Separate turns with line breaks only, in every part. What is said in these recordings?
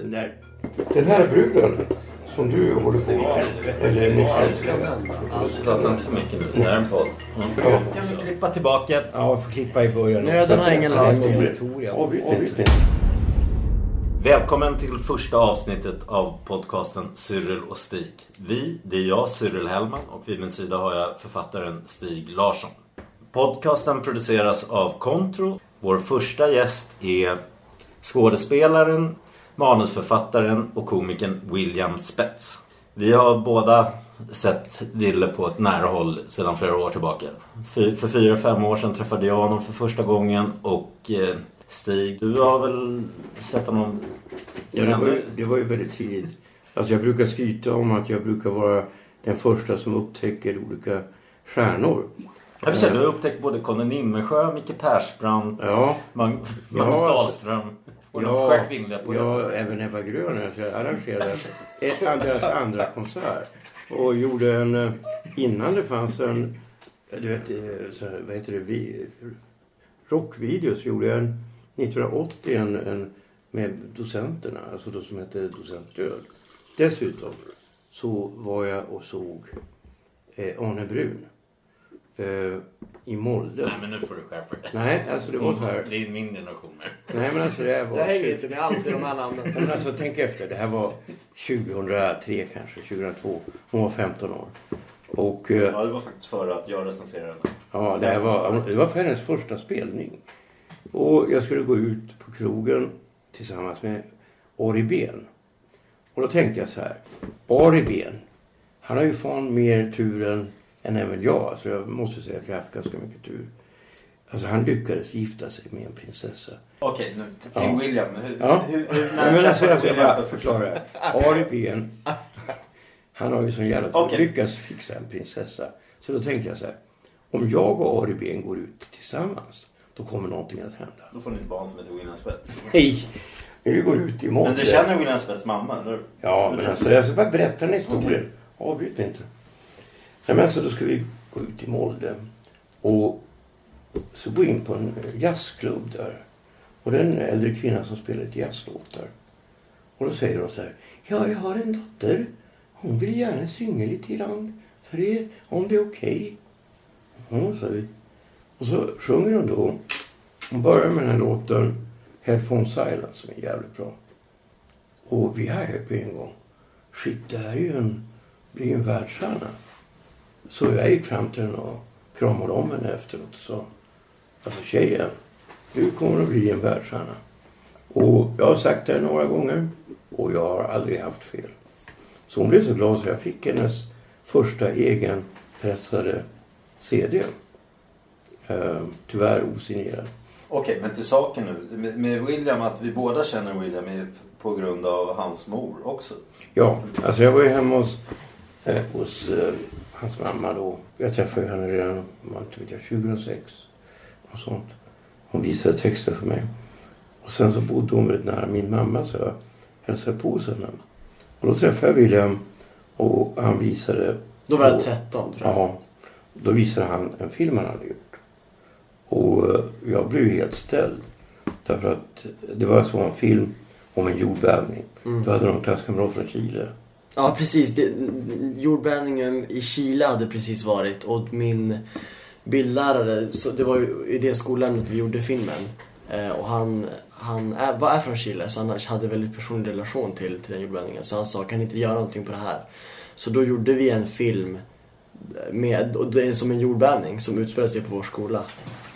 Den där, den här bruden som du håller på med. Eller Michel.
Prata inte för mycket nu. Det här är en podd. Mm.
Ja.
Kan vi klippa tillbaka?
Ja, vi får klippa i början.
Nöden har ingen lag.
Avbryt inte.
Välkommen till första avsnittet av podcasten Cyril och Stig. Vi, det är jag, Cyril Hellman och vid min sida har jag författaren Stig Larsson. Podcasten produceras av Kontro. Vår första gäst är skådespelaren, manusförfattaren och komikern William Spets. Vi har båda sett Ville på ett nära håll sedan flera år tillbaka. För fyra, fem år sedan träffade jag honom för första gången och eh, Stig, du har väl sett honom
Ja, det, var, ju- det var ju väldigt tidigt. Alltså jag brukar skryta om att jag brukar vara den första som upptäcker olika stjärnor.
Jag vill säga, du har upptäckt både Conny Nimmersjö, Micke Persbrandt,
Ja.
Mag- Magnus
Ja.
Dahlström och de sjukt kvinnliga poeterna.
ja, även Ebba Grön. Alltså arrangerade ett, deras andra konsert. Och gjorde en... eh, Innan det fanns en... Du vet, eh, så vad heter det? Vi, rockvideos gjorde jag en, 1980 en, en med docenterna. Alltså då som hette Docent Död. Dessutom så var jag och såg eh, Arne Brun. Eh, I Molde.
Nej men nu får du skärpa dig.
Nej, alltså det var så här.
Det är min generation här.
Nej men alltså det här var...
Jag hänger inte med alls i de här namnen.
Men alltså tänk efter. Det här var 2003 kanske, 2002. Hon var 15 år. Och eh,
Ja, det var faktiskt före att jag recenserade den.
ja, det, här var, det var för hennes första spelning. Och jag skulle gå ut på krogen tillsammans med Ari Ben. Och då tänkte jag så här. Ari Ben, han har ju fan mer tur än, än även jag. Så jag måste säga att jag har haft ganska mycket tur. Alltså han lyckades gifta sig med en prinsessa.
Okej, nu till
Ja.
William. Hur,
Ja.
hur, hur, när
men alltså, alltså, jag
William
bara
för
förklara. Ari Ben, han har ju sån jävla tur.
Okej.
Lyckas fixa en prinsessa. Så då tänkte jag så här. Om jag och Ari Ben går ut tillsammans, då kommer någonting att hända.
Då får ni ett barn som heter William Spets.
Nej! Men vi går ut i Molde.
Men du känner William Spets mamma, eller?
Ja, men alltså jag ska bara berätta den historien. Avbryt mig inte. Nej, men alltså då ska vi gå ut i Molde. Och så gå in på en eh, jazzklubb där. Och det är en äldre kvinna som spelar lite jazzlåtar. Och då säger hon så här. Ja, jag har en dotter. Hon vill gärna synga lite grann för er, om det är okej. Ja, sa vi. Och så sjunger hon då. Hon börjar med den här låten Headphone Silence som är jävligt bra. Och vi hajade på en gång. Shit, det här är ju en, det ju en världsstjärna. Så jag gick fram till henne och kramade om henne efteråt och sa. Alltså tjejen, du kommer att bli en världsstjärna. Och jag har sagt det några gånger och jag har aldrig haft fel. Så hon blev så glad så jag fick hennes första egenpressade CD. Eh, tyvärr osignerad.
Okej, men till saken nu. Med, med William, att vi båda känner William på grund av hans mor också.
Ja, alltså jag var ju hemma hos, eh, hos eh, hans mamma då. Jag träffade henne redan, man inte vet jag, 2006. Och sånt. Hon visade texter för mig. Och sen så bodde hon väldigt nära min mamma så jag hälsade på hos henne. Och då träffade jag William och han visade...
Då var jag
och-
13 tror jag.
Ja. Då visade han en film han hade gjort. Och eh, jag blev helt ställd. Därför att det var så en film om en jordbävning. Då hade de en klasskamrat från Chile.
Ja precis. Det, jordbävningen i Chile hade precis varit och min bildlärare, så det var ju i det skolämnet vi gjorde filmen. Eh, och han, han är, var är från Chile så han hade väldigt personlig relation till, till den jordbävningen. Så han sa, kan ni inte göra någonting på det här? Så då gjorde vi en film med, och det är som en jordbävning som utspelar sig på vår skola.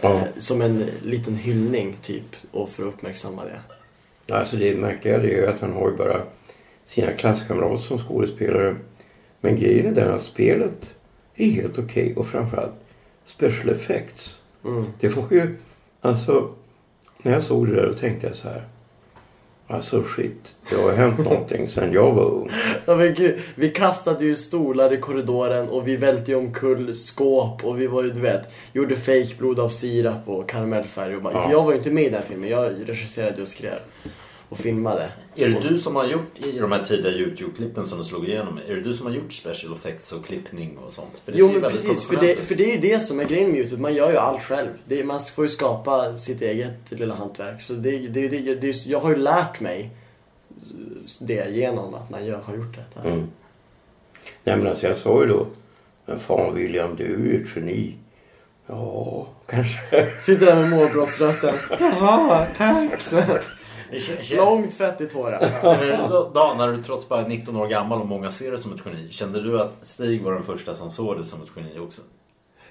Eh, som en liten hyllning typ och för att uppmärksamma det.
Alltså det märkliga är ju att han har ju bara sina klasskamrater som skådespelare. Men grejen är den att spelet är helt okej och framförallt special effects.
Mm.
Det var ju alltså när jag såg det där då tänkte jag så här. Alltså shit, det har hänt någonting sen jag var ung.
Ja, men gud, vi kastade ju stolar i korridoren och vi välte ju omkull skåp och vi var ju, du vet, gjorde fejkblod av sirap och karamellfärg. Och bara,
Ja.
Jag var ju inte med i den här filmen, jag regisserade och skrev och filmade.
Är det du som har gjort i de här tidiga YouTube-klippen som du slog igenom? Är det du som har gjort special effects och klippning och sånt? För det
Jo men precis, för det, för det är ju det som är grejen med Youtube. Man gör ju allt själv. Det, man får ju skapa sitt eget lilla hantverk. Så det, det, det, det, jag har ju lärt mig det genom att man gör, har gjort det.
Mm. Nej men alltså jag sa ju då. Men fan William, du är ju ett geni. Ja, kanske.
Sitter där med målbrottsrösten. Jaha, tack. Långt fett i tårar.
Då, när du trots bara är 19 år gammal och många ser det som ett geni. Kände du att Stig var den första som såg det som ett geni också?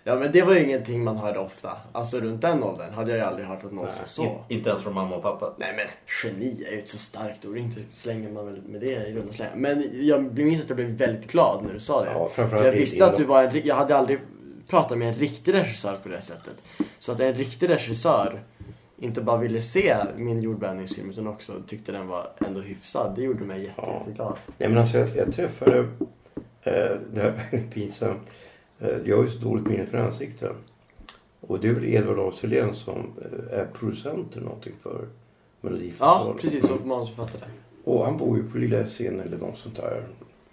Ja men det var ju ingenting man hörde ofta. Alltså runt den åldern hade jag ju aldrig hört att någon sa så.
In, inte ens från mamma och pappa?
Nej men geni är ju ett så starkt ord, inte slänger man väl med det i runda slängar. Men jag minns att jag blev väldigt glad när du sa det.
Ja,
För jag visste att du var en, jag hade aldrig pratat med en riktig regissör på det sättet. Så att en riktig regissör inte bara ville se min jordbävningsfilm utan också tyckte den var ändå hyfsad. Det gjorde mig jätte,
Ja.
jätteglad.
Nej men alltså jag, jag träffade. Eh, det här är pinsamt. Eh, jag har ju så dåligt minne för ansikten. Och det är väl Edvard af som eh, är producent eller någonting för Melodifestivalen.
Ja, precis. Så manusförfattare.
Och han bor ju på Lilla Essingen eller något sånt där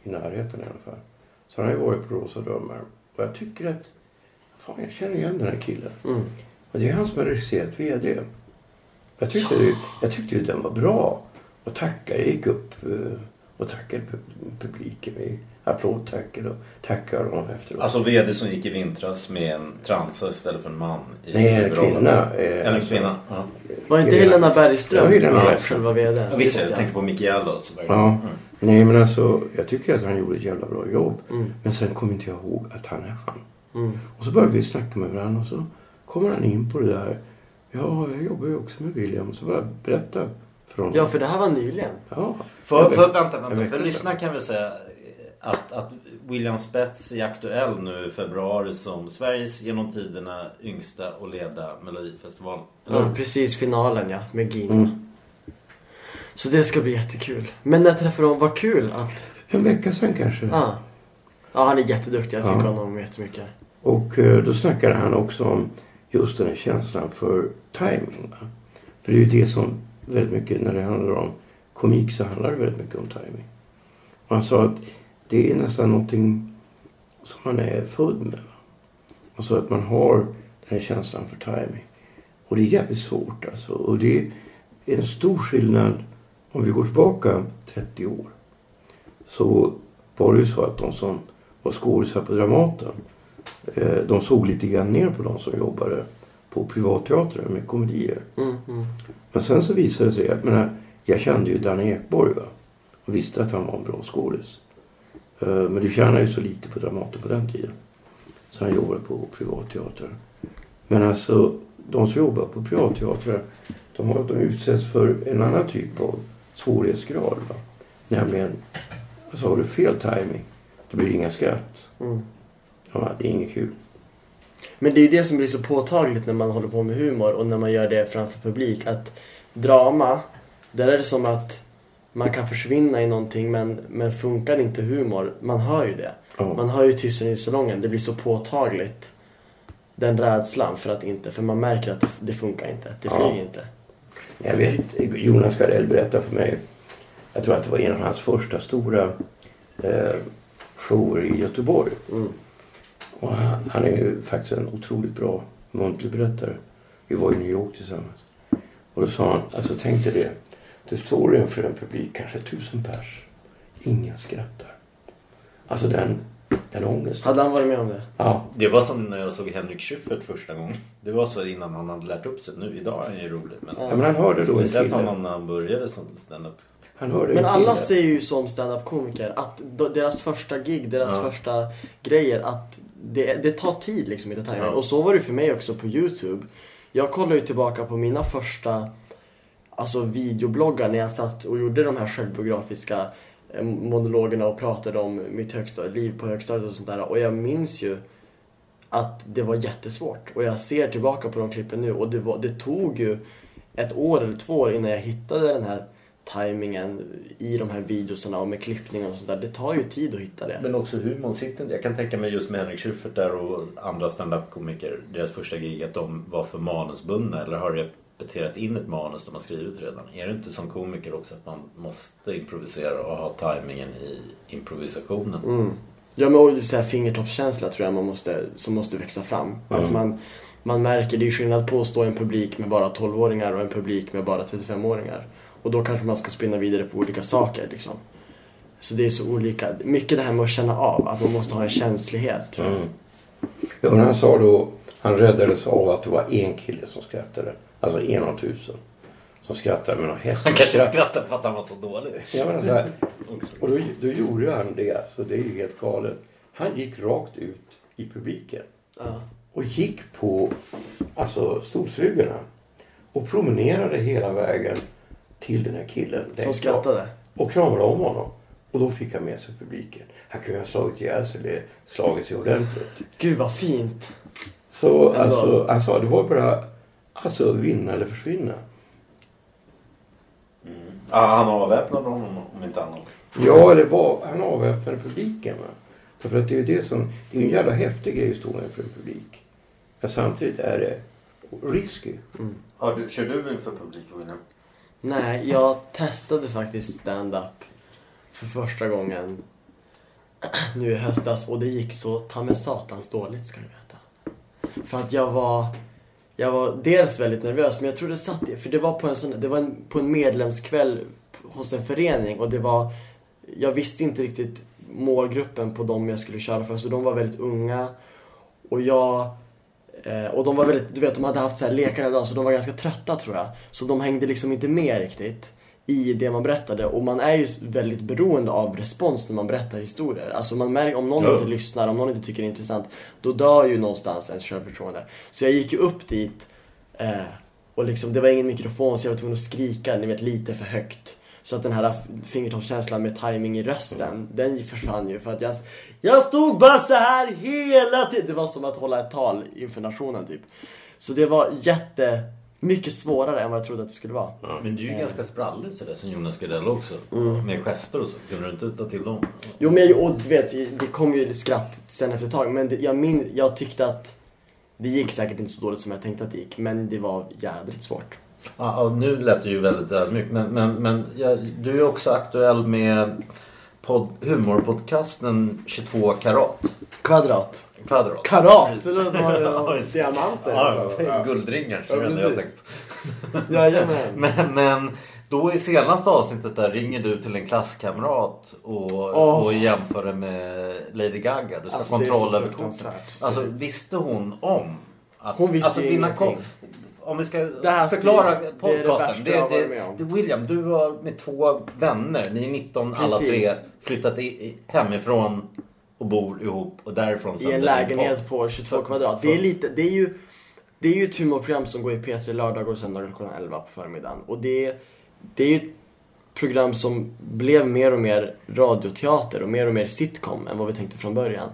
i närheten i alla fall. Så han har ju varit på Rosa Drömmar. Och jag tycker att, fan jag känner igen den här killen.
Mm.
Och det är han som har regisserat VD. Jag tyckte, ju, jag tyckte ju den var bra. Och tackade, jag gick upp eh, och tackade pu- publiken med applådtackade och tackade dem efteråt.
Alltså VD som gick i vintras med en transa istället för en man. I
Nej, en kvinna. eh,
Eller en
alltså.
kvinna. Ja.
Var inte. Helena Bergström
Ja, Helena Bergström.
själva VD?
Ja, visst, jag tänkte på Micke Gärlös.
Ja.
Mm.
Nej men alltså, jag tycker att han gjorde ett jävla bra jobb.
Mm.
Men sen kommer inte jag ihåg att han är han.
Mm.
Och så började vi snacka med varandra och så kommer han in på det där. Ja, jag jobbar ju också med William. Så jag berätta för honom.
Ja, för det här var nyligen.
Ja.
För, för, vänta, vänta. För lyssnarna kan vi säga att, att William Spets är aktuell nu i februari som Sveriges genom tiderna yngsta och leda Melodifestival.
Ja, precis finalen ja, med Gino.
Mm.
Så det ska bli jättekul. Men när jag träffade honom, vad kul att...
En vecka sedan kanske.
Ja. Ja, han är jätteduktig. Jag tycker
Ja.
om honom jättemycket.
Och eh, då snackade han också om just den här känslan för timing. Va? För det är ju det som väldigt mycket när det handlar om komik så handlar det väldigt mycket om timing. Och han sa att det är nästan någonting som man är född med. Va? Alltså att man har den här känslan för timing. Och det är jävligt svårt alltså. Och det är en stor skillnad om vi går tillbaka 30 år. Så var det ju så att de som var skådisar på Dramaten de såg lite grann ner på de som jobbade på privatteatrar med komedier.
Mm, mm.
Men sen så visade det sig att, menar, jag kände ju Danne Ekborg va? och visste att han var en bra skådis. Eh, Men du tjänade ju så lite på Dramaten på den tiden. Så han jobbade på privatteatrar. Men alltså, de som jobbar på privatteatrar, de, har, de utsätts för en annan typ av svårighetsgrad. Va? Nämligen, alltså har du fel timing, då blir det inga skratt.
Mm.
Ja, det är inget kul.
Men det är ju det som blir så påtagligt när man håller på med humor och när man gör det framför publik. Att drama, där är det som att man kan försvinna i någonting men, men funkar inte humor, man hör ju det.
Ja.
Man hör ju tysten i salongen, det blir så påtagligt. Den rädslan för att inte, för man märker att det, det funkar inte, det flyger inte.
Jag vet, Jonas Gardell berättade för mig, jag tror att det var en av hans första stora eh, shower i Göteborg.
Mm.
Och han, han är ju faktiskt en otroligt bra muntlig berättare. Vi var i New York tillsammans. Och då sa han, alltså tänk dig det. Du står inför en publik, kanske tusen pers. Ingen skrattar. Alltså den, den ångesten.
Hade han varit med om det?
Ja,
Det var som när jag såg Henrik Schyffert första gången. Det var så innan han hade lärt upp sig. Nu idag är han ju rolig. Men
ja men han hörde då en
sett
kille.
honom när han började som stand-up.
Men
en
alla säger ju som stand-up-komiker att d- deras första gig, deras
Ja.
första grejer, att det, det tar tid liksom i detaljerna.
Ja.
Och så var det för mig också på Youtube. Jag kollar ju tillbaka på mina första alltså videobloggar när jag satt och gjorde de här självbiografiska eh, monologerna och pratade om mitt högsta liv på högstadiet och sånt där. Och jag minns ju att det var jättesvårt. Och jag ser tillbaka på de klippen nu och det, var, det tog ju ett år eller två år innan jag hittade den här tajmingen i de här videosarna och med klippningen och sånt där. Det tar ju tid att hitta det.
Men också humorn sitter Jag kan tänka mig just med Henrik Schyffert där och andra standup-komiker. Deras första gig att de var för manusbundna eller har repeterat in ett manus de har skrivit redan. Är det inte som komiker också att man måste improvisera och ha tajmingen i improvisationen?
Mm. Ja men och så här fingertoppskänsla tror jag man måste, som måste växa fram. Att man, man märker, det är skillnad på att stå i en publik med bara 12-åringar och en publik med bara 35-åringar. Och då kanske man ska spinna vidare på olika saker liksom. Så det är så olika. Mycket det här med att känna av, att man måste ha en känslighet tror jag.
Mm. Ja, men han sa då, han räddades av att det var en kille som skrattade. Alltså en av tusen. Som skrattade med någon häst.
Han kanske skrattade för att han var så dålig.
Ja, men så här, och då, då gjorde han det, alltså det är ju helt galet. Han gick rakt ut i publiken.
Ja.
Och gick på alltså stolsryggarna. Och promenerade hela vägen till den här killen.
Som skrattade.
Och kramade om honom. Och då fick han med sig publiken. Han kunde ha slagit ihjäl sig eller slagit sig ordentligt.
Gud vad fint.
Så
Ändå.
alltså, han sa det var bara alltså vinna eller försvinna.
Ja, han avväpnade honom om inte annat.
Ja, det var, han avväpnade publiken. Va? Därför att det är ju det som, det är en jävla häftig grej att stå inför en publik. Men samtidigt är det risky.
Ja, du, kör du inför publik William?
Nej, jag testade faktiskt stand-up för första gången nu i höstas och det gick så ta med satans dåligt ska du veta. För att jag var, jag var dels väldigt nervös men jag tror det satt i, för det var på en sån, det var en, på en medlemskväll hos en förening och det var, jag visste inte riktigt målgruppen på dem jag skulle köra för så de var väldigt unga och jag och de var väldigt, du vet de hade haft så här lekar en dag så de var ganska trötta tror jag. Så de hängde liksom inte med riktigt i det man berättade. Och man är ju väldigt beroende av respons när man berättar historier. Alltså man märker, om någon
Ja.
inte lyssnar, om någon inte tycker det är intressant, då dör ju någonstans ens självförtroende. Så jag gick ju upp dit eh, och liksom, det var ingen mikrofon så jag var tvungen att skrika, ni vet lite för högt. Så att den här fingertoppskänslan med timing i rösten, den försvann ju för att jag, jag stod bara så här hela tiden. Det var som att hålla ett tal inför nationen typ. Så det var jätte, mycket svårare än vad jag trodde att det skulle vara.
Men du är ju ganska sprallig sådär som Jonas Gardell också. Med gester och så. Kunde du inte ta till dem?
Jo men och du vet, det kom ju skratt sen efter ett tag. Men det, jag, min, jag tyckte att det gick säkert inte så dåligt som jag tänkte att det gick. Men det var jädrigt svårt.
Ja, och nu lät du ju väldigt ödmjuk. Men, men, men ja, du är också aktuell med podd, humorpodcasten 22 karat.
Kvadrat.
Kvadrat.
Karat! Det låter som att diamanter.
Ja, ja, guldringar.
Ja,
jag tänkt.
Jajamän.
Men, men då i senaste avsnittet där ringer du till en klasskamrat och,
Åh.
och jämför det med Lady Gaga. Du ska
Alltså, det
kontroll över korten. Alltså visste hon om? Att,
Hon visste
alltså, dina Om vi ska
Det här
förklara
det är det
podcasten. Det,
har
det, det, William, du har med två vänner. Ni är 19 alla
Precis.
tre. Flyttat i, hemifrån och bor ihop. Och därifrån
I en lägenhet på 22
För-
kvadrat. Det är lite, det är ju Det är ju ett humorprogram som går i P3 lördagar och söndagar klockan 11 på förmiddagen. Och det, det är ju program som blev mer och mer radioteater och mer och mer sitcom än vad vi tänkte från början.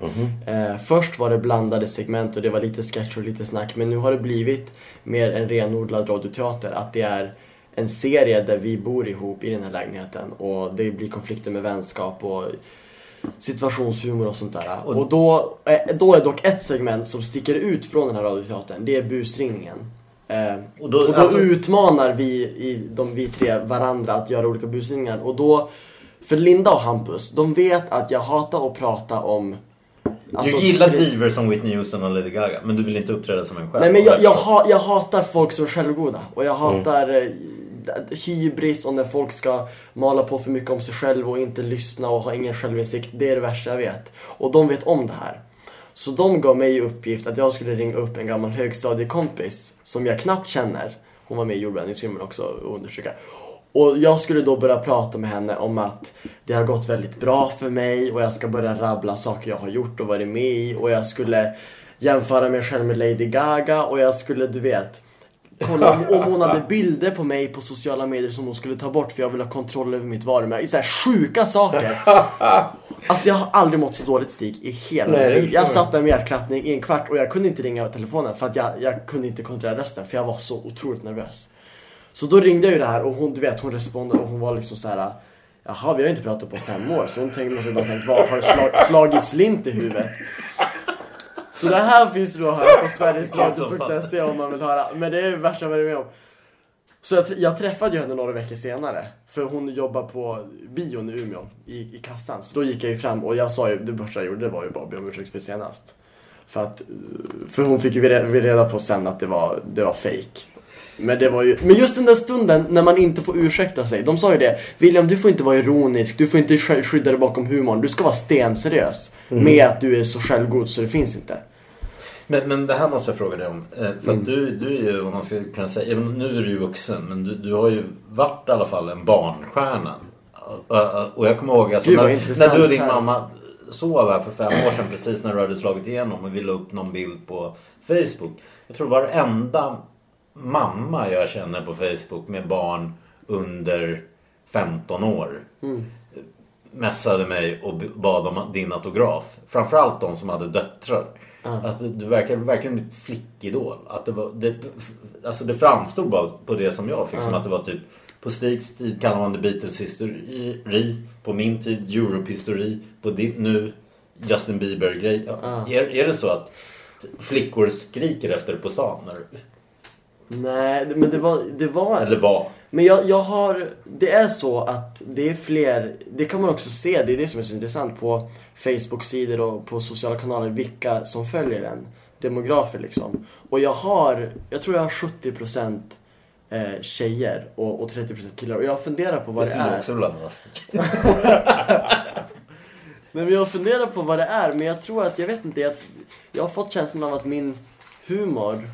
Eh, först var det blandade segment och det var lite sketch och lite snack. Men nu har det blivit mer en renodlad radioteater. Att det är en serie där vi bor ihop i den här lägenheten. Och det blir konflikter med vänskap och situationshumor och sånt där.
Och-
Och, då, eh, då är dock ett segment som sticker ut från den här radioteatern. Det är busringningen. Eh,
Och
och
då-
då,
alltså-
utmanar vi, i, de, vi tre varandra att göra olika busringningar. Och då, för Linda och Hampus, de vet att jag hatar att prata om... alltså,
du gillar
det-
diver som Whitney Houston och Lady Gaga. Men du vill inte uppträda som en själv.
Nej men jag, jag, ha, jag hatar folk som är självgoda. Och jag hatar eh, hybris och när folk ska mala på för mycket om sig själv och inte lyssna och ha ingen självinsikt. Det är det värsta jag vet. Och de vet om det här. Så de gav mig i uppgift att jag skulle ringa upp en gammal högstadiekompis som jag knappt känner. Hon var med i jordbävningsfilmen också och understryka. Och jag skulle då börja prata med henne om att det har gått väldigt bra för mig och jag ska börja rabbla saker jag har gjort och varit med i och jag skulle jämföra mig själv med Lady Gaga och jag skulle, du vet, kolla om, om hon hade bilder på mig på sociala medier som hon skulle ta bort för jag vill ha kontroll över mitt varumärke. Så här sjuka saker. Alltså jag har aldrig mått så dåligt Stig i hela
Nej,
mitt liv. Jag satt där med hjärtklappning i en kvart och jag kunde inte ringa telefonen för att jag, jag kunde inte kontrollera rösten för jag var så otroligt nervös. Så då ringde jag ju det här och hon, du vet, hon responderade och hon var liksom så här. Jaha, vi har ju inte pratat på fem år. Så hon tänkte, måste bara tänkt, vad har slag, slagit slint i huvudet? Så det här finns då att höra på sverigesradio.se om man vill höra. Men det är det värsta jag varit med om. Så jag, jag träffade ju henne några veckor senare. För hon jobbar på bion i Umeå, i, i kassan. Så då gick jag ju fram och jag sa ju, det första jag gjorde var ju bara att be om ursäkt för senast. För att, eh, för hon fick ju reda på sen att det var, det var fake. Men det var ju, men just den där stunden när man inte får ursäkta sig. De sa ju det, William du får inte vara ironisk, du får inte sk- skydda dig bakom humorn. Du ska vara stenseriös. Med att du är så självgod så det finns inte.
Men, men det här måste jag fråga dig om. Eh, För att du, du är ju, om man ska kunna säga, nu är du ju vuxen, men du, du har ju varit i alla fall en barnstjärna. Och- jag kommer ihåg alltså,
Gud,
när, när du och din
här.
mamma sov här för fem år sedan precis när du hade slagit igenom och vi la upp någon bild på Facebook. Jag tror varenda mamma jag känner på Facebook med barn under 15 år messade mig och bad om din autograf. Framförallt de som hade döttrar. Att du verkar verkligen mitt flickidol. Att det, var, det, alltså det framstod bara på det som jag fick som att det var typ på Stigs tid kallar man det Beatles histori. På min tid Europe-histori. På din nu Justin Bieber-grej. Ja. Är, är det så att flickor skriker efter det på stan? När,
Nej, men det var, det var
eller vad?
Men jag, jag har, det är så att det är fler, det kan man också se, det är det som är så intressant på Facebook-sidor och på sociala kanaler, vilka som följer en. Demografer liksom. Och jag har, jag tror jag har 70% eh, tjejer och, och 30% killar. Och jag funderar på vad
Det
det,
skulle
är.
också vilja vara stick.
Nej, men jag funderar på vad det är, men jag tror att, jag vet inte, jag, jag har fått känslan av att min humor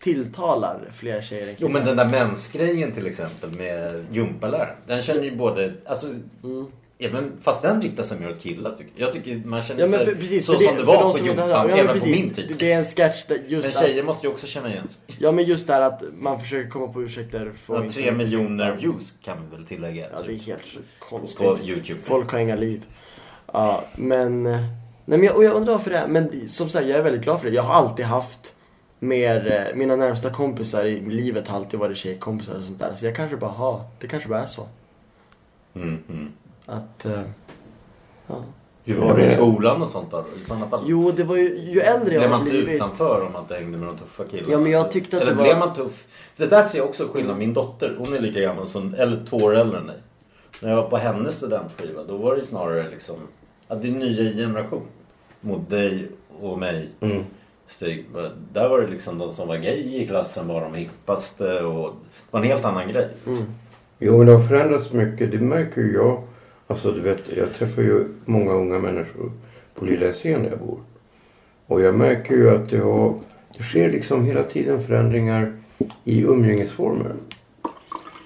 tilltalar fler tjejer än
Jo
killar.
men den där mensgrejen till exempel med gympaläraren. Den känner ju både, alltså även, fast den riktar sig mer åt killar tycker jag. Jag tycker man känner
Ja
sig
för, precis,
så
för det,
som det var
de
på gympan,
ja,
även
precis,
på min tid.
Det är en sketch där just
Men
att-
tjejer måste ju också känna igen sig.
Ja men just där att man försöker komma på ursäkter för
Ja,
att
tre miljoner views kan vi väl tillägga.
Ja det är
typ,
helt konstigt.
på Youtube.
Folk har inga liv. Ja men... Nej men jag, och jag undrar varför det är. Men som sagt jag är väldigt glad för det. Jag har alltid haft mer, eh, mina närmsta kompisar i livet har alltid varit tjejkompisar och sånt där. Så jag kanske bara har, det kanske bara är så.
Mm, mm.
Att... eh, ja.
Hur var det i skolan och sånt då? I sådana fall?
Jo det var ju, ju äldre jag
Blev man
blivit.
utanför om man inte hängde med de tuffa killarna?
Ja, men jag tyckte att
Eller
det var-
blev man tuff? Det där ser jag också skillnad. Min dotter, hon är lika gammal som, eller två år äldre än dig. När jag var på hennes studentskiva, då var det snarare liksom, att det är en ny generation. Mot dig och mig.
Mm.
Stig. Där var det liksom de som var gay i klassen var de hippaste och det var en helt annan grej. Liksom.
Jo, men det har förändrats mycket. Det märker ju jag. Alltså, du vet, jag träffar ju många unga människor på Lilla Essén där jag bor. Och jag märker ju att det, har, det sker liksom hela tiden förändringar i umgängesformer.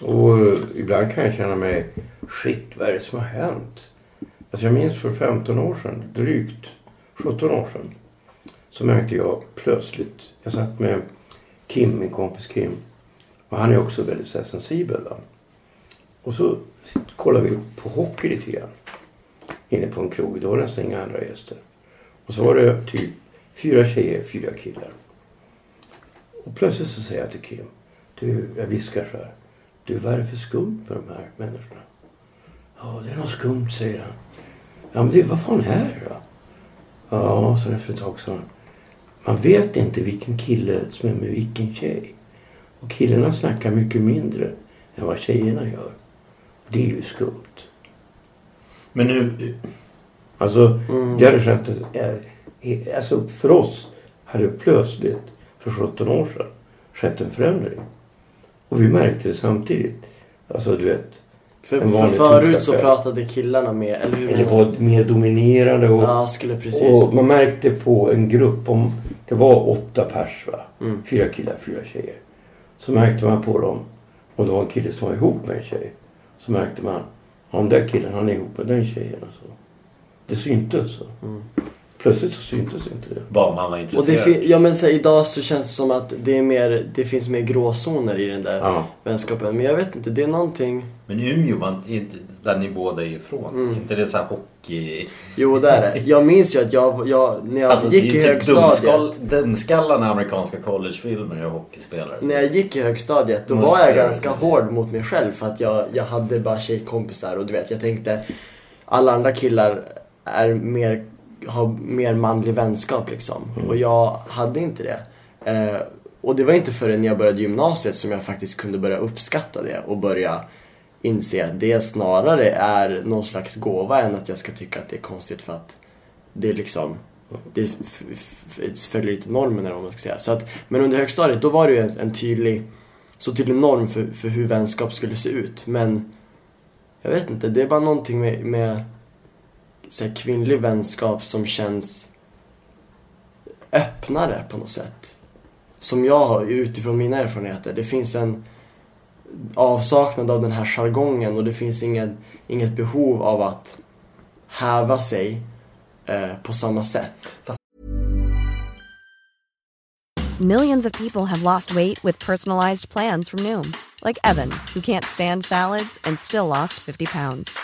Och ibland kan jag känna mig, shit, vad är det som har hänt? Alltså jag minns för 15 år sedan, drygt 17 år sedan. Så märkte jag plötsligt, jag satt med Kim, min kompis Kim. Och han är också väldigt så här sensibel. Va? Och så kollade vi på hockey lite grann. Inne på en krog. Det var nästan inga andra gäster. Och så var det typ fyra tjejer, fyra killar. Och plötsligt så säger jag till Kim. Du, jag viskar så här. Du, vad är det för skumt med de här människorna? Ja, det är något skumt, säger han. Ja, men det, vad fan är det då? Ja, så efter ett tag sa han. Man vet inte vilken kille som är med vilken tjej. Och killarna snackar mycket mindre än vad tjejerna gör. Det är ju skumt.
Men nu,
Alltså, det hade skett, eh, alltså för oss hade plötsligt för 17 år sedan skett en förändring. Och vi märkte det samtidigt. Alltså du vet,
För, för förut så pratade killarna med, eller hur?
eller var mer dominerande och,
Ja, skulle precis.
och man märkte på en grupp om det var åtta pers va.
Mm.
Fyra killar, fyra tjejer. Så märkte man på dem om det var en kille som var ihop med en tjej. Så märkte man om den där killen han är ihop med den tjejen. Alltså. Det syntes. Så.
Mm.
Plötsligt så syntes inte det.
Bara man var
Och det
intresserad.
ja men så här, idag så känns det som att det är mer, det finns mer gråzoner i den där
Ja.
vänskapen. Men jag vet inte, det är någonting.
Men Umeå var inte där ni båda är ifrån.
Mm.
inte det så här hockey...
Jo det är det. Jag minns ju att jag, jag när jag
Alltså det är
gick
ju
i
typ
högstadiet.
dumskall, dumskallarna i amerikanska collegefilmer är hockeyspelare.
När jag gick i högstadiet då var
Muskler.
jag ganska hård mot mig själv för att jag, jag hade bara tjejkompisar och du vet jag tänkte alla andra killar är mer, har mer manlig vänskap liksom. Och jag hade inte det. Eh, och det var inte förrän jag började gymnasiet som jag faktiskt kunde börja uppskatta det och börja inse att det snarare är någon slags gåva än att jag ska tycka att det är konstigt för att det är liksom det följer inte normen eller vad man ska säga. Så att, men under högstadiet då var det ju en, en tydlig, så tydlig norm för, för hur vänskap skulle se ut. Men jag vet inte, det är bara någonting med, med så här, kvinnlig vänskap som känns öppnare på något sätt. Som jag har utifrån mina erfarenheter. Det finns en avsaknad av den här jargongen och det finns inget, inget behov av att häva sig eh, på samma sätt.
Millions of people have lost weight with personalized plans from Noom, like Evan, who can't stand salads and still lost 50 pounds.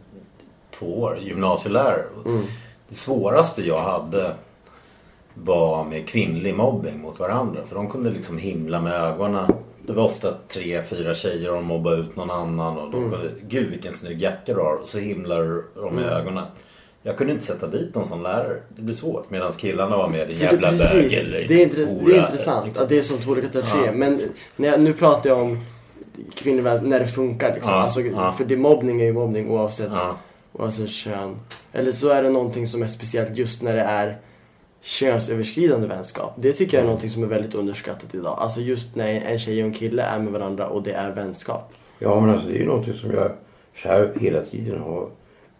två år gymnasielärare. Det svåraste jag hade var med kvinnlig mobbing mot varandra. För de kunde liksom himla med ögonen. Det var ofta tre, fyra tjejer och de mobbade ut någon annan. Och de kunde, Gud vilken snygg jacka du har. Och så himlar de med ögonen. Jag kunde inte sätta dit någon som lärare. Det blir svårt. Medan killarna var med
det-
jävla bög eller
det är, intress-
hora,
det är intressant
liksom.
att det är som två olika strategier.
Ja.
Men när jag, nu pratar jag om kvinnlig när det funkar liksom.
Ja,
alltså,
ja.
För det, mobbning är ju mobbning oavsett,
Ja.
Oavsett kön. Eller så är det någonting som är speciellt just när det är könsöverskridande vänskap. Det tycker jag är någonting som är väldigt underskattat idag. Alltså just när en tjej och en kille är med varandra och det är vänskap.
Ja, men alltså det är ju någonting som jag själv hela tiden har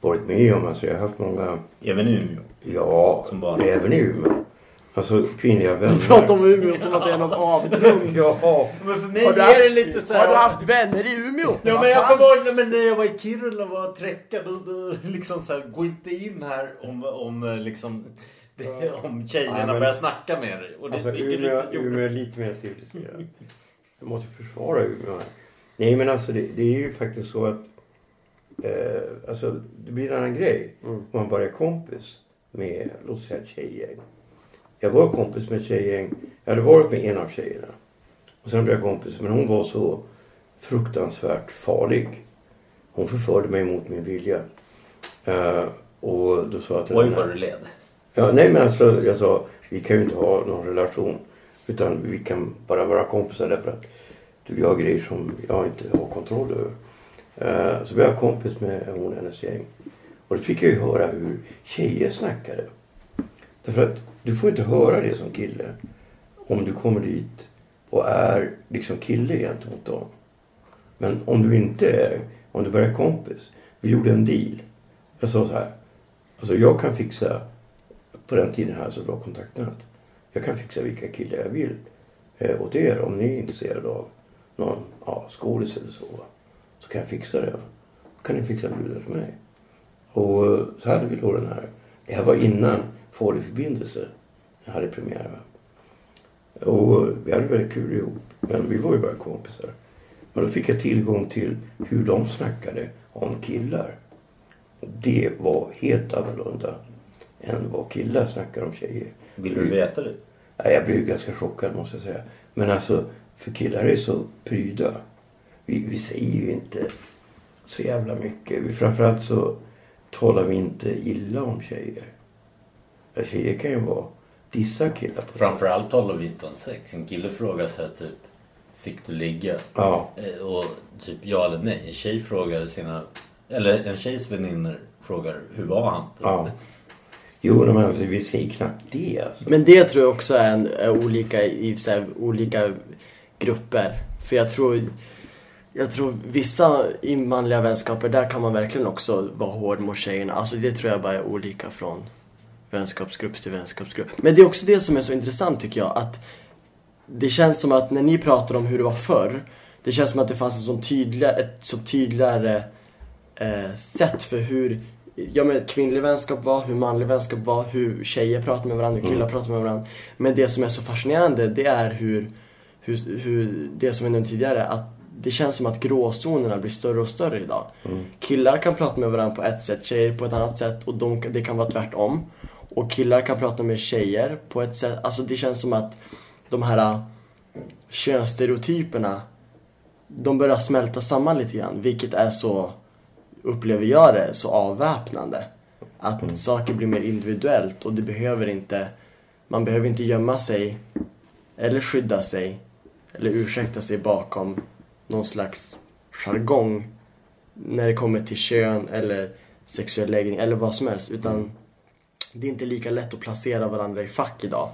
varit med om. Alltså jag har haft många,
Även i Umeå.
ja, även i Umeå. Alltså kvinnliga vänner.
Prata om Umeå som att det är någon avgrund.
Ja,
Men för mig
Har du,
är det
haft,
lite så
har du haft vänner i Umeå?
Ja men jag kommer ihåg när- jag var i Kiruna och var träckad och då liksom så här, gå inte in här om, om liksom det, om tjejerna
Ja, men-
börjar snacka med dig. Och det
alltså Umeå. Umeå är lite mer civiliserat. Jag måste försvara Umeå här. Nej men alltså det, det är ju faktiskt så att eh, alltså det blir en annan grej om man bara är kompis med, låt säga tjejgäng. Jag var kompis med ett tjejgäng. Jag hade varit med en av tjejerna. Och sen blev jag kompis. Men hon var så fruktansvärt farlig. Hon förförde mig mot min vilja. Eh, och då sa jag till
Oj
henne-
vad du led.
Ja, nej men alltså jag sa vi kan ju inte ha någon relation. Utan vi kan bara vara kompisar därför att du gör grejer som jag inte har kontroll över. Eh, så blev jag kompis med hon och hennes gäng. Och då fick jag ju höra hur tjejer snackade. Därför att du får inte höra det som kille. Om du kommer dit och är liksom kille gentemot dem. Men om du inte är, om du bara är kompis. Vi gjorde en deal. Jag sa så här. Alltså jag kan fixa på den tiden hade jag så bra kontaktnät. Jag kan fixa vilka killar jag vill eh, åt er om ni är intresserade av någon ja, skådis eller så. Så kan jag fixa det. Då kan ni fixa brudar för mig. Och så hade vi då den här. Det här var innan Farlig förbindelse hade premiär. Och vi hade väldigt kul ihop. Men vi var ju bara kompisar. Men då fick jag tillgång till hur de snackade om killar. Det var helt annorlunda än vad killar snackar om tjejer.
Vill du veta det?
Ja, jag ju ganska chockad måste jag säga. Men alltså, för killar är så pryda. Vi, vi säger ju inte så jävla mycket. Vi, framförallt så talar vi inte illa om tjejer. Ja, tjejer kan ju vara dissa killar på
Framförallt talar vi inte om sex. En kille frågar så här typ Fick du ligga?
Ja.
Eh, Och typ ja eller nej. En tjej frågar sina Eller en tjejs väninnor frågar hur var han?
Ja. Jo, men vi säger knappt det alltså.
Men det tror jag också är, en, är olika i så här, olika grupper. För jag tror, jag tror vissa i manliga vänskaper, där kan man verkligen också vara hård mot tjejerna. Alltså det tror jag bara är olika från vänskapsgrupp till vänskapsgrupp. Men det är också det som är så intressant tycker jag. Att det känns som att när ni pratar om hur det var förr. Det känns som att det fanns en sån tydliga, ett så tydligare eh, sätt för hur ja, men kvinnlig vänskap var, hur manlig vänskap var, hur tjejer pratar med varandra, hur killar pratar med varandra. Men det som är så fascinerande det är hur, hur, hur det som vi nämnde tidigare, att det känns som att gråzonerna blir större och större idag. Killar kan prata med varandra på ett sätt, tjejer på ett annat sätt och de, det kan vara tvärtom. Och killar kan prata med tjejer på ett sätt, alltså det känns som att de här äh, könsstereotyperna de börjar smälta samman lite grann, vilket är så, upplever jag det, så avväpnande. Att saker blir mer individuellt och det behöver inte, man behöver inte gömma sig eller skydda sig eller ursäkta sig bakom någon slags jargong när det kommer till kön eller sexuell läggning eller vad som helst. Utan det är inte lika lätt att placera varandra i fack idag.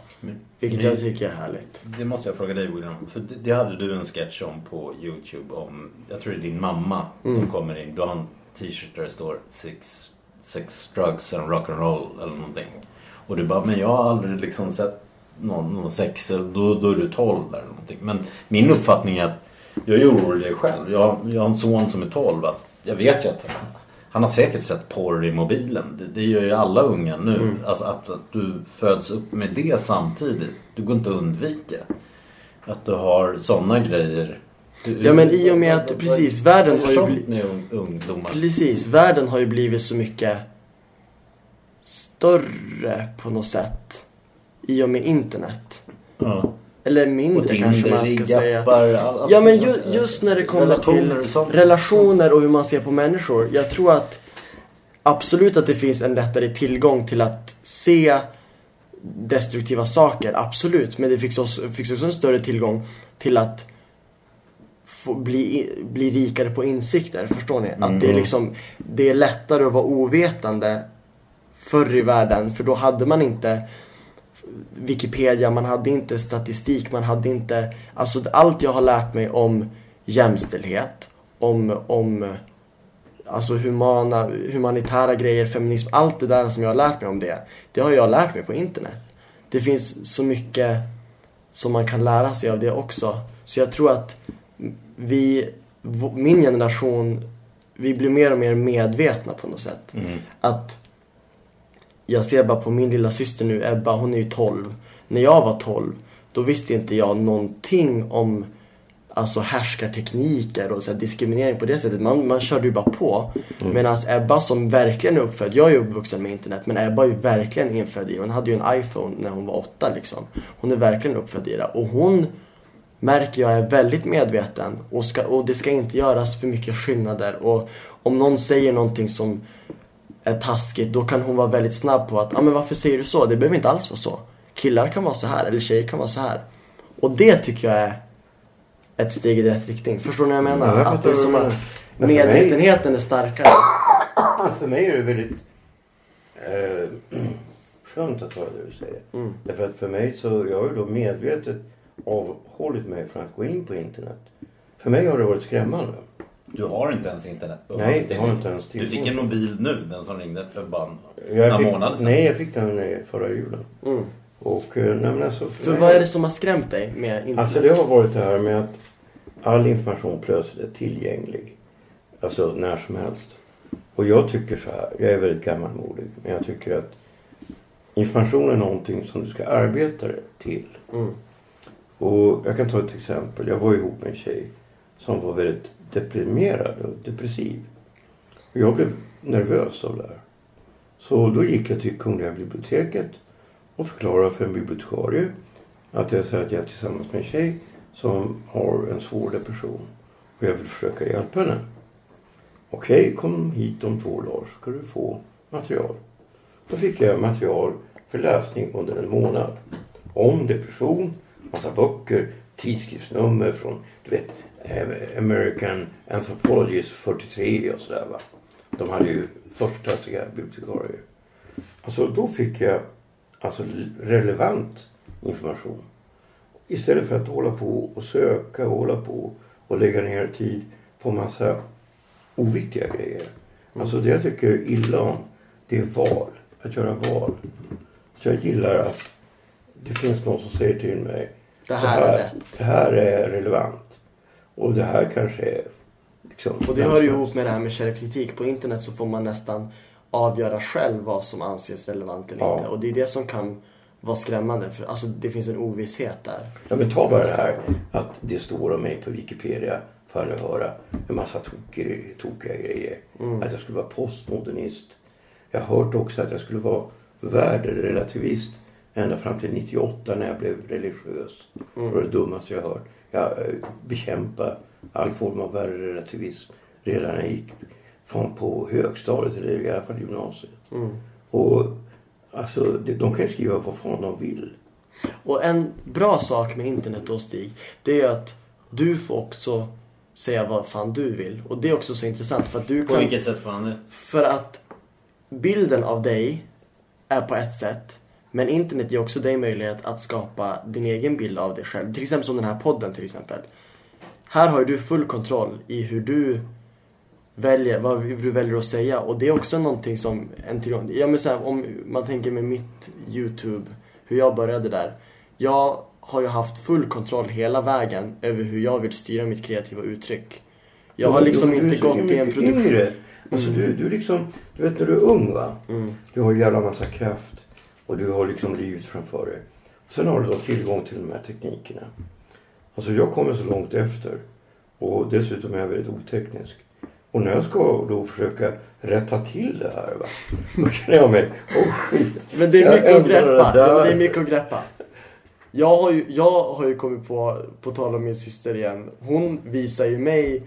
Vilket jag tycker är härligt.
Det måste jag fråga dig William. För det, hade du en sketch om på Youtube om, jag tror det är din mamma som kommer in. Du har en t-shirt där det står sex, sex drugs and rock and roll eller någonting. Och du bara, men jag har aldrig liksom sett någon, någon sex, då, då är du 12 eller någonting. Men min uppfattning är att jag är orolig själv. Jag, jag har en son som är 12. Att jag vet ju att han har säkert sett porr i mobilen. Det, det gör ju alla unga nu. Alltså att, att du föds upp med det samtidigt. Du går inte att undvika. Att du har sådana grejer. Du-
Ja, men i och med att- precis, världen har ju
gör sånt
bli-
med ung, ungdomar?
Precis, världen har ju blivit så mycket större på något sätt. I och med internet.
Ja.
Eller
Och
mindre
Tinder,
kanske man ska säga.
all-
Ja men ju, just när det kommer till
Relationer och sånt.
relationer och hur man ser på människor. Jag tror att absolut att det finns en lättare tillgång till att se destruktiva saker, absolut. Men det finns också, finns också en större tillgång till att bli, bli rikare på insikter, förstår ni? Att det är liksom, det är lättare att vara ovetande förr i världen, för då hade man inte Wikipedia, man hade inte statistik, man hade inte... Alltså allt jag har lärt mig om jämställdhet, om, om alltså humana, humanitära grejer, feminism, allt det där som jag har lärt mig om det, det har jag lärt mig på internet. Det finns så mycket som man kan lära sig av det också. Så jag tror att vi, min generation, vi blir mer och mer medvetna på något sätt. Att jag ser bara på min lilla syster nu, Ebba, hon är ju 12. När jag var 12, då visste inte jag någonting om alltså härskartekniker och så här diskriminering på det sättet. Man, man körde ju bara på. Medan Ebba som verkligen är uppfödd, jag är ju uppvuxen med internet, men Ebba är ju verkligen infödd i, hon hade ju en iPhone när hon var åtta liksom. Hon är verkligen uppfödd i det. Och hon märker jag är väldigt medveten och, ska, och det ska inte göras för mycket skillnader. Och om någon säger någonting som är taskigt, då kan hon vara väldigt snabb på att ja ah, men varför säger du så? Det behöver inte alls vara så. Killar kan vara så här eller tjejer kan vara så här. Och det tycker jag är ett steg i rätt riktning. Förstår ni vad jag menar?
Ja, jag
att det är som att medvetenheten är starkare.
För mig är det väldigt eh, skönt att höra det du säger.
Mm.
Därför att för mig så, jag har ju då medvetet avhållit mig från att gå in på internet. För mig har det varit skrämmande.
Du har inte ens internet. Du
Nej, jag har inte ens
Du
telefon.
fick en mobil nu, den som ringde för bara några
fick,
månader sedan.
Nej, jag fick den eh, förra julen.
Mm.
Och eh, nej men alltså.
För
mig-
vad är det som har skrämt dig med internet?
Alltså det har varit det här med att all information plötsligt är tillgänglig. Alltså när som helst. Och jag tycker så här, jag är väldigt gammalmodig, men jag tycker att information är någonting som du ska arbeta dig till.
Mm.
Och jag kan ta ett exempel. Jag var ihop med en tjej som var väldigt deprimerad och depressiv. Och jag blev nervös av det här. Så då gick jag till Kungliga biblioteket och förklarade för en bibliotekarie att jag säger att jag är tillsammans med en tjej som har en svår depression och jag vill försöka hjälpa henne. Okej, kom hit om två dagar så ska du få material. Då fick jag material för läsning under en månad. Om depression, massa böcker, tidskriftsnummer från du vet American Anthropologist 43 och sådär va. De hade ju förstklassiga bibliotekarier. Alltså då fick jag alltså relevant information. Istället för att hålla på och söka och hålla på och lägga ner tid på massa oviktiga grejer. Alltså det jag tycker illa om det är val. Att göra val. Så jag gillar att det finns någon som säger till mig
Det här är rätt.
Det här är relevant. Och det här kanske är liksom...
Och det hör ju ihop med det här med källkritik. På internet så får man nästan avgöra själv vad som anses relevant eller
Ja.
inte. Och det är det som kan vara skrämmande. För alltså det finns en ovisshet där.
Ja men ta bara det här att det står om mig på Wikipedia. Får jag nu höra en massa tokiga, tokiga grejer. Att jag skulle vara postmodernist. Jag har hört också att jag skulle vara värderelativist ända fram till 98 när jag blev religiös. Det var det dummaste jag hört. Jag eh, bekämpade all form av värderelativism redan när jag gick från på högstadiet eller i alla fall gymnasiet. Och alltså de de kan skriva vad fan de vill.
Och en bra sak med internet då Stig, det är att du får också säga vad fan du vill. Och det är också så intressant för att du
På
kan...
vilket sätt får han det?
För att bilden av dig är på ett sätt. Men internet ger också dig möjlighet att skapa din egen bild av dig själv. Till exempel som den här podden till exempel. Här har ju du full kontroll i hur du väljer, vad du väljer att säga. Och det är också någonting som en tillgång. Ja men så här, om man tänker med mitt YouTube, hur jag började där. Jag har ju haft full kontroll hela vägen över hur jag vill styra mitt kreativa uttryck. Jag har liksom
Du- du är
inte gått till en produktion.
Yngre. Alltså du, du liksom, du vet när du är ung va.
Mm.
Du har jävla massa kraft. Och du har liksom livet framför dig. Sen har du då tillgång till de här teknikerna. Alltså jag kommer så långt efter. Och dessutom är jag väldigt oteknisk. Och när jag ska då försöka rätta till det här va. Då känner jag mig, åh skit.
Men det är mycket att
det
greppa. men det är mycket att greppa. Jag har ju, jag har ju kommit på, på tal om min syster igen. Hon visar ju mig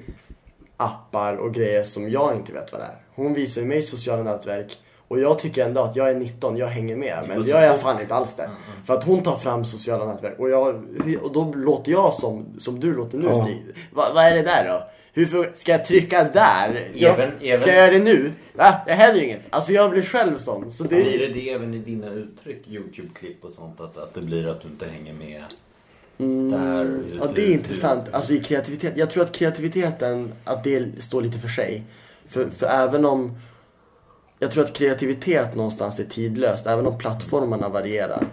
appar och grejer som jag inte vet vad det är. Hon visar ju mig sociala nätverk. Och jag tycker ändå att jag är 19, jag hänger med. Men jag är fan inte alls det. För att hon tar fram sociala nätverk. Och, jag, och då låter jag som, som du låter nu
Ja.
Stig. Va, vad är det där då? Hur ska jag trycka där?
Även-
Ska
även-
jag göra det nu? Va? Det händer ju inget. Alltså jag blir själv sån. Så det
Blir det det även i dina uttryck, Youtube-klipp och sånt? Att, att det blir att du inte hänger med där?
Mm. Ja, det är intressant. Alltså i kreativitet. Jag tror att kreativiteten, att det står lite för sig. För, för även om... Jag tror att kreativitet någonstans är tidlöst, även om plattformarna varierar.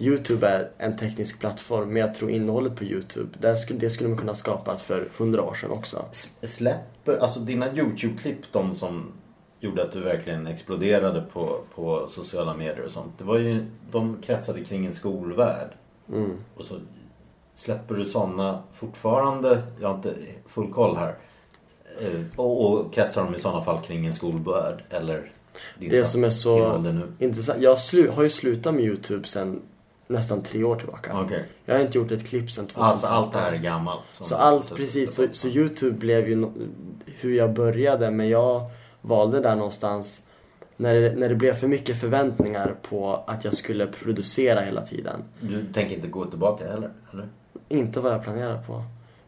Youtube är en teknisk plattform, men jag tror innehållet på Youtube, det skulle, det skulle man kunna skapat för hundra år sedan också.
Släpper, alltså dina Youtube-klipp, de som gjorde att du verkligen exploderade på, på sociala medier och sånt. Det var ju, de kretsade kring en skolvärld.
Mm.
Och så släpper du sådana fortfarande, jag har inte full koll här. Eh, Och, och kretsar de i sådana fall kring en skolvärld eller
Det som är så intressant. Jag har ju slutat med Youtube sedan nästan tre år tillbaka.
Okej.
Jag har inte gjort ett klipp sedan 2013.
Alltså allt det här är gammalt.
Så allt,
så-
precis. Så, så Youtube blev ju no, hur jag började men jag valde där någonstans när det, när det blev för mycket förväntningar på att jag skulle producera hela tiden.
Du tänker inte gå tillbaka heller? Eller?
Inte vad jag planerar på.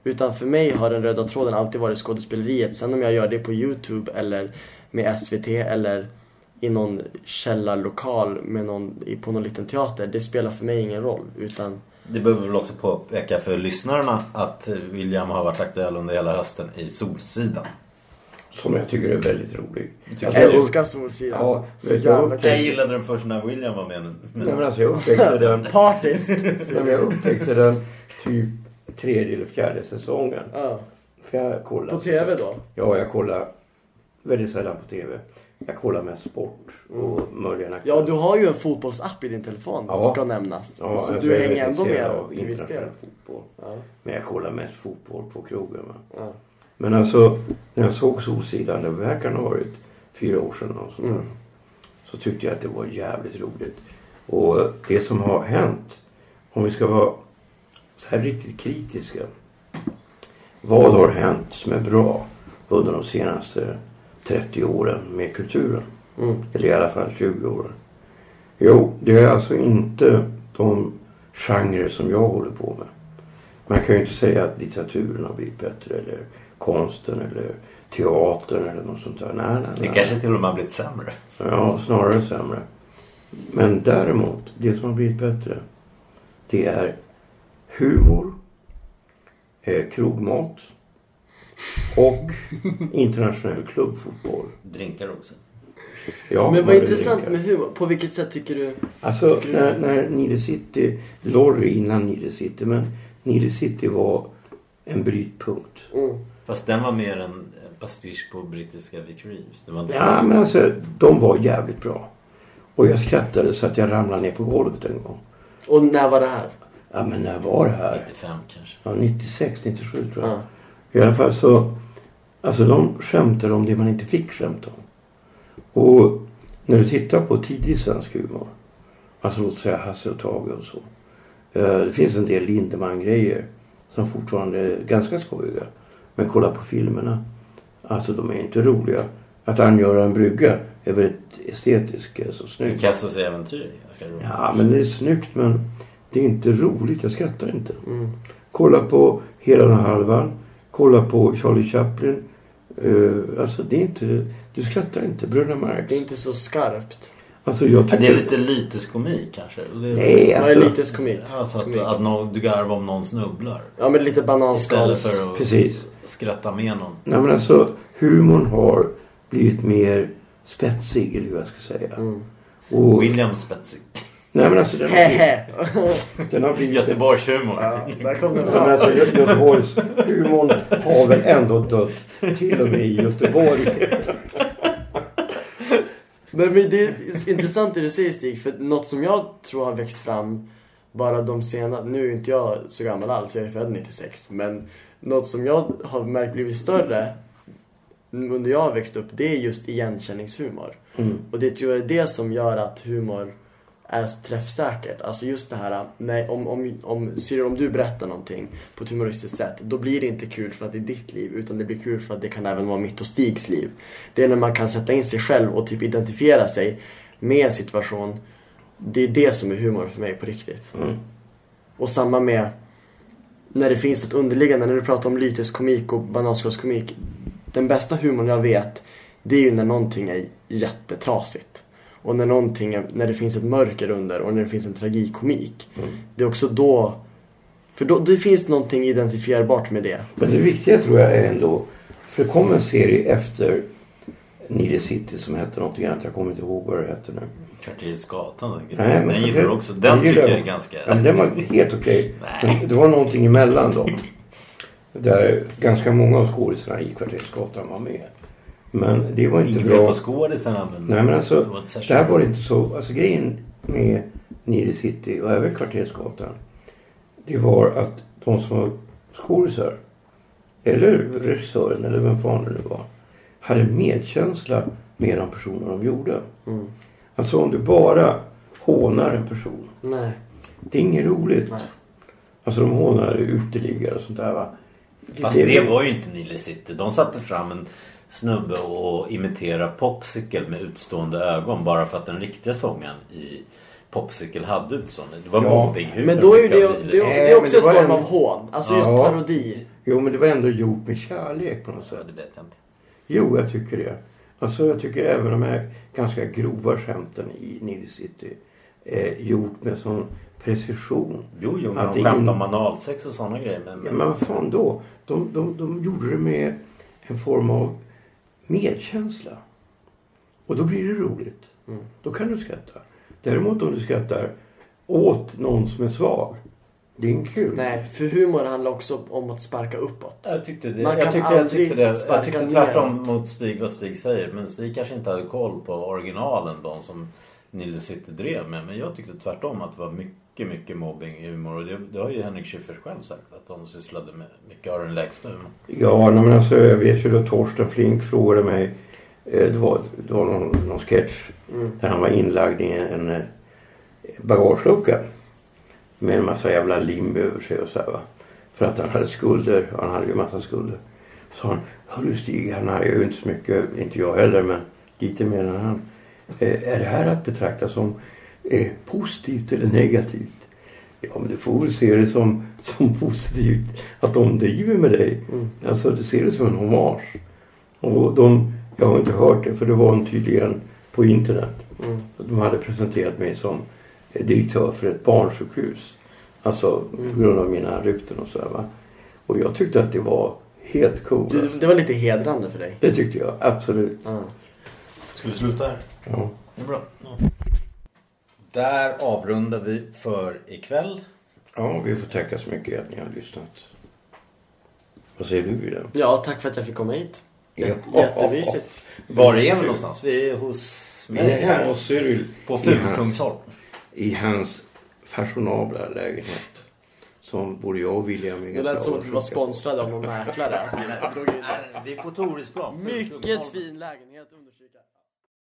Utan för mig har den röda tråden alltid varit skådespeleriet. Sen om jag gör det på Youtube eller med SVT eller i någon källarlokal med någon, i- på någon liten teater. Det spelar för mig ingen roll. Utan
Det behöver väl också påpeka för lyssnarna att William har varit aktuell under hela hösten i Solsidan.
Som jag tycker är väldigt rolig.
tycker
Alltså,
jag
jag
älskar Solsidan.
Ja,
så
jag upptäckte-
Jag gillade den först när William var med. Men...
Nej, men alltså jag upptäckte den
Partisk.
Men jag upptäckte den typ tredje eller fjärde säsongen.
ja.
För jag kollar.
På TV då?
Ja, jag kollar väldigt sällan på TV. Jag kollar med sport och möjligen
Ja, du har ju en fotbollsapp i din telefon
Ja.
ska nämnas.
Ja,
så du hänger ändå med
av
till viss del.
fotboll.
Ja.
Men jag kollar mest fotboll på krogen.
Ja.
Men alltså, när jag såg Solsidan, det här kan ha varit fyra år sedan och sådär,
Mm.
Så tyckte jag att det var jävligt roligt. Och det som har hänt, om vi ska vara så här riktigt kritiska. Vad har hänt som är bra under de senaste 30 åren med kulturen?
Mm.
Eller i alla fall 20 åren. Jo, det är alltså inte de genrer som jag håller på med. Man kan ju inte säga att litteraturen har blivit bättre eller konsten eller teatern eller något sånt där. Nej, nej,
Det
nej.
kanske till och med har blivit sämre.
Ja, snarare sämre. Men däremot, det som har blivit bättre. Det är humor, eh, krogmat och internationell klubbfotboll.
Drinkar också.
Ja,
Men vad intressant
dricka.
med humor. På vilket sätt tycker du?
Alltså
Tycker du-
när, när Nile City, Lorry innan Nile City, men Nile City var en brytpunkt.
Mm.
Fast den var mer en pastisch på brittiska Vic Reeves. Det var inte så...
Ja men alltså de var jävligt bra. Och jag skrattade så att jag ramlade ner på golvet en gång.
Och när var det här?
Ja men när var det här?
95 kanske.
Ja, 96, 97 tror jag.
Ja.
I alla fall så, alltså de skämtade om det man inte fick skämta om. Och när du tittar på tidig svensk humor, alltså låt säga Hasse och Tage och så. Eh, det finns en del Lindemann-grejer som fortfarande är ganska skojiga. Men kolla på filmerna. Alltså de är inte roliga. Att angöra en brygga är väldigt estetiskt eh, så snyggt.
Picassos äventyr är ganska roligt.
Ja men det är snyggt men det är inte roligt. Jag skrattar inte.
Mm.
Kolla på Hela den halvan. Kolla på Charlie Chaplin. Uh, alltså det är inte... Du skrattar inte. Bröderna Marx.
Det är inte så skarpt.
Alltså jag
Ja,
tycker...
det är lite lyteskomik kanske. Och Det är,
Nej
Vad är
alltså.
lite komik?
Alltså att, att någon, du garvar om någon snubblar.
Ja men lite
Istället
bananskals...
för att
Precis.
skratta med någon.
Nej men alltså humorn har blivit mer spetsig eller hur jag ska säga.
Mm.
Och,
William Spetsig.
Nej men alltså den har blivit...
Hehe.
Den har blivit
Göteborgshumor.
Ja, där kom den
Ja, men
fram.
alltså Gö- Göteborgs humorn har väl ändå dött. Till och med i Göteborg.
Men, men det är intressant det du säger Stig, för något som jag tror har växt fram bara de senaste, nu är inte jag så gammal alls, jag är född 96, men något som jag har märkt blivit större under jag har växt upp, det är just igenkänningshumor.
Mm.
Och det tror jag är det som gör att humor är så träffsäkert. Alltså just det här, nej, om, om, om, Cyril, om du berättar någonting på ett humoristiskt sätt, då blir det inte kul för att det är ditt liv, utan det blir kul för att det kan även vara mitt och Stigs liv. Det är när man kan sätta in sig själv och typ identifiera sig med en situation. Det är det som är humor för mig på riktigt.
Mm.
Och samma med när det finns ett underliggande, när du pratar om lyteskomik och bananskалskomik. Den bästa humorn jag vet, det är ju när någonting är jättetrasigt. Och när någonting är, när det finns ett mörker under och när det finns en tragikomik. Det är också då, för då, det finns någonting identifierbart med det.
Men det viktiga tror jag är ändå. För det kom en serie efter Nile City som hette någonting annat. Jag kommer inte ihåg vad det hette nu.
Kvarterets Gatan. Den,
Nej, men
den gillar du också. Den tycker jag är ganska...
Ja, men den var helt okej.
Nej.
Men det var någonting emellan dem. Där ganska många av skådisarna i Kvartersgatan var med. Men det var inte bra.
på skådisarna men...
Nej men alltså.
det var inte särskilt
Där var det inte så. Alltså grejen med Nile City och även Kvartersgatan. Det var att de som var skådisar. Eller regissören eller vem fan det nu var. Hade medkänsla med de personer de gjorde.
Mm.
Alltså om du bara hånar en person.
Nej.
Det är inget roligt.
Nej.
Alltså de hånar uteliggare och sånt där va.
Fast det var ju inte Nile City. De satte fram en snubbe och imiterade Popsicle med utstående ögon bara för att den riktiga sångaren i Popsicle hade utstående. Det var
Ja,
mobbinghumor.
Men då är ju det, det, det,
City.
är också
men det
ett form
en-
av hån. Alltså just
Ja.
parodi.
Jo men det var ändå gjort med kärlek på något
Ja,
sätt.
det vet jag inte.
Jo jag tycker det. Alltså jag tycker även de här ganska grova skämten i Nile City. är gjort med sån precision.
Jo, jo, men
Att
de
det
skämtade om analsex och sådana grejer. Men,
Ja, men vad fan då? De, de, de gjorde det med en form av medkänsla. Och då blir det roligt.
Mm.
Då kan du skratta. Däremot om du skrattar åt någon som är svag. Det är inte kul.
Nej, för humor handlar också om att sparka uppåt.
Jag tyckte det.
Man
Jag
kan
tyckte, jag tyckte det. Jag tyckte
neråt.
tvärtom mot Stig vad Stig säger. Men Stig kanske inte hade koll på originalen. De som Nile City drev med. Men jag tyckte tvärtom att det var mycket, mycket mobbing i humor. Och det, det har ju Henrik Schyffert själv sagt. Att de sysslade med mycket av den lägsta humorn.
Ja, nej, men alltså jag vet ju då Torsten Flink frågade mig. eh, Det var, det var någon, någon sketch.
Mm.
Där han var inlagd i en, en, bagagelucka med en massa jävla lim över sig och så här, va. För att han hade skulder. Han hade ju en massa skulder. Så han, hörru Stig, han har ju inte så mycket, inte jag heller, men lite mer än han. Eh, är det här att betrakta som eh, positivt eller negativt? Ja, men du får väl se det som, som positivt att de driver med dig.
Mm.
Alltså, du ser det som en hommage. Och de, jag har inte hört det, för det var en tydligen på internet.
Mm.
De hade presenterat mig som eh, direktör för ett barnsjukhus. Alltså på grund av mina rykten och så här, va. Och jag tyckte att det var helt coolt. Alltså.
det var lite hedrande för dig.
Det tyckte jag, absolut.
Ja.
Ska vi sluta här?
Ja.
Det är bra. Där avrundar vi för ikväll.
ja, vi får tacka så mycket att ni har lyssnat. Vad säger du Wilhelm?
ja, tack för att jag fick komma hit.
Ja.
Jättemysigt.
Var är vi någonstans? Vi är hos mig
är här
här.
hos Cyril
På
i hans,
Fulkungsholm.
i hans fashionabla lägenhet. Som både jag och William är
Det lät som att vi var sponsrade av någon mäklare.
Vi är på Torisplan.
Mycket fin lägenhet, understryka.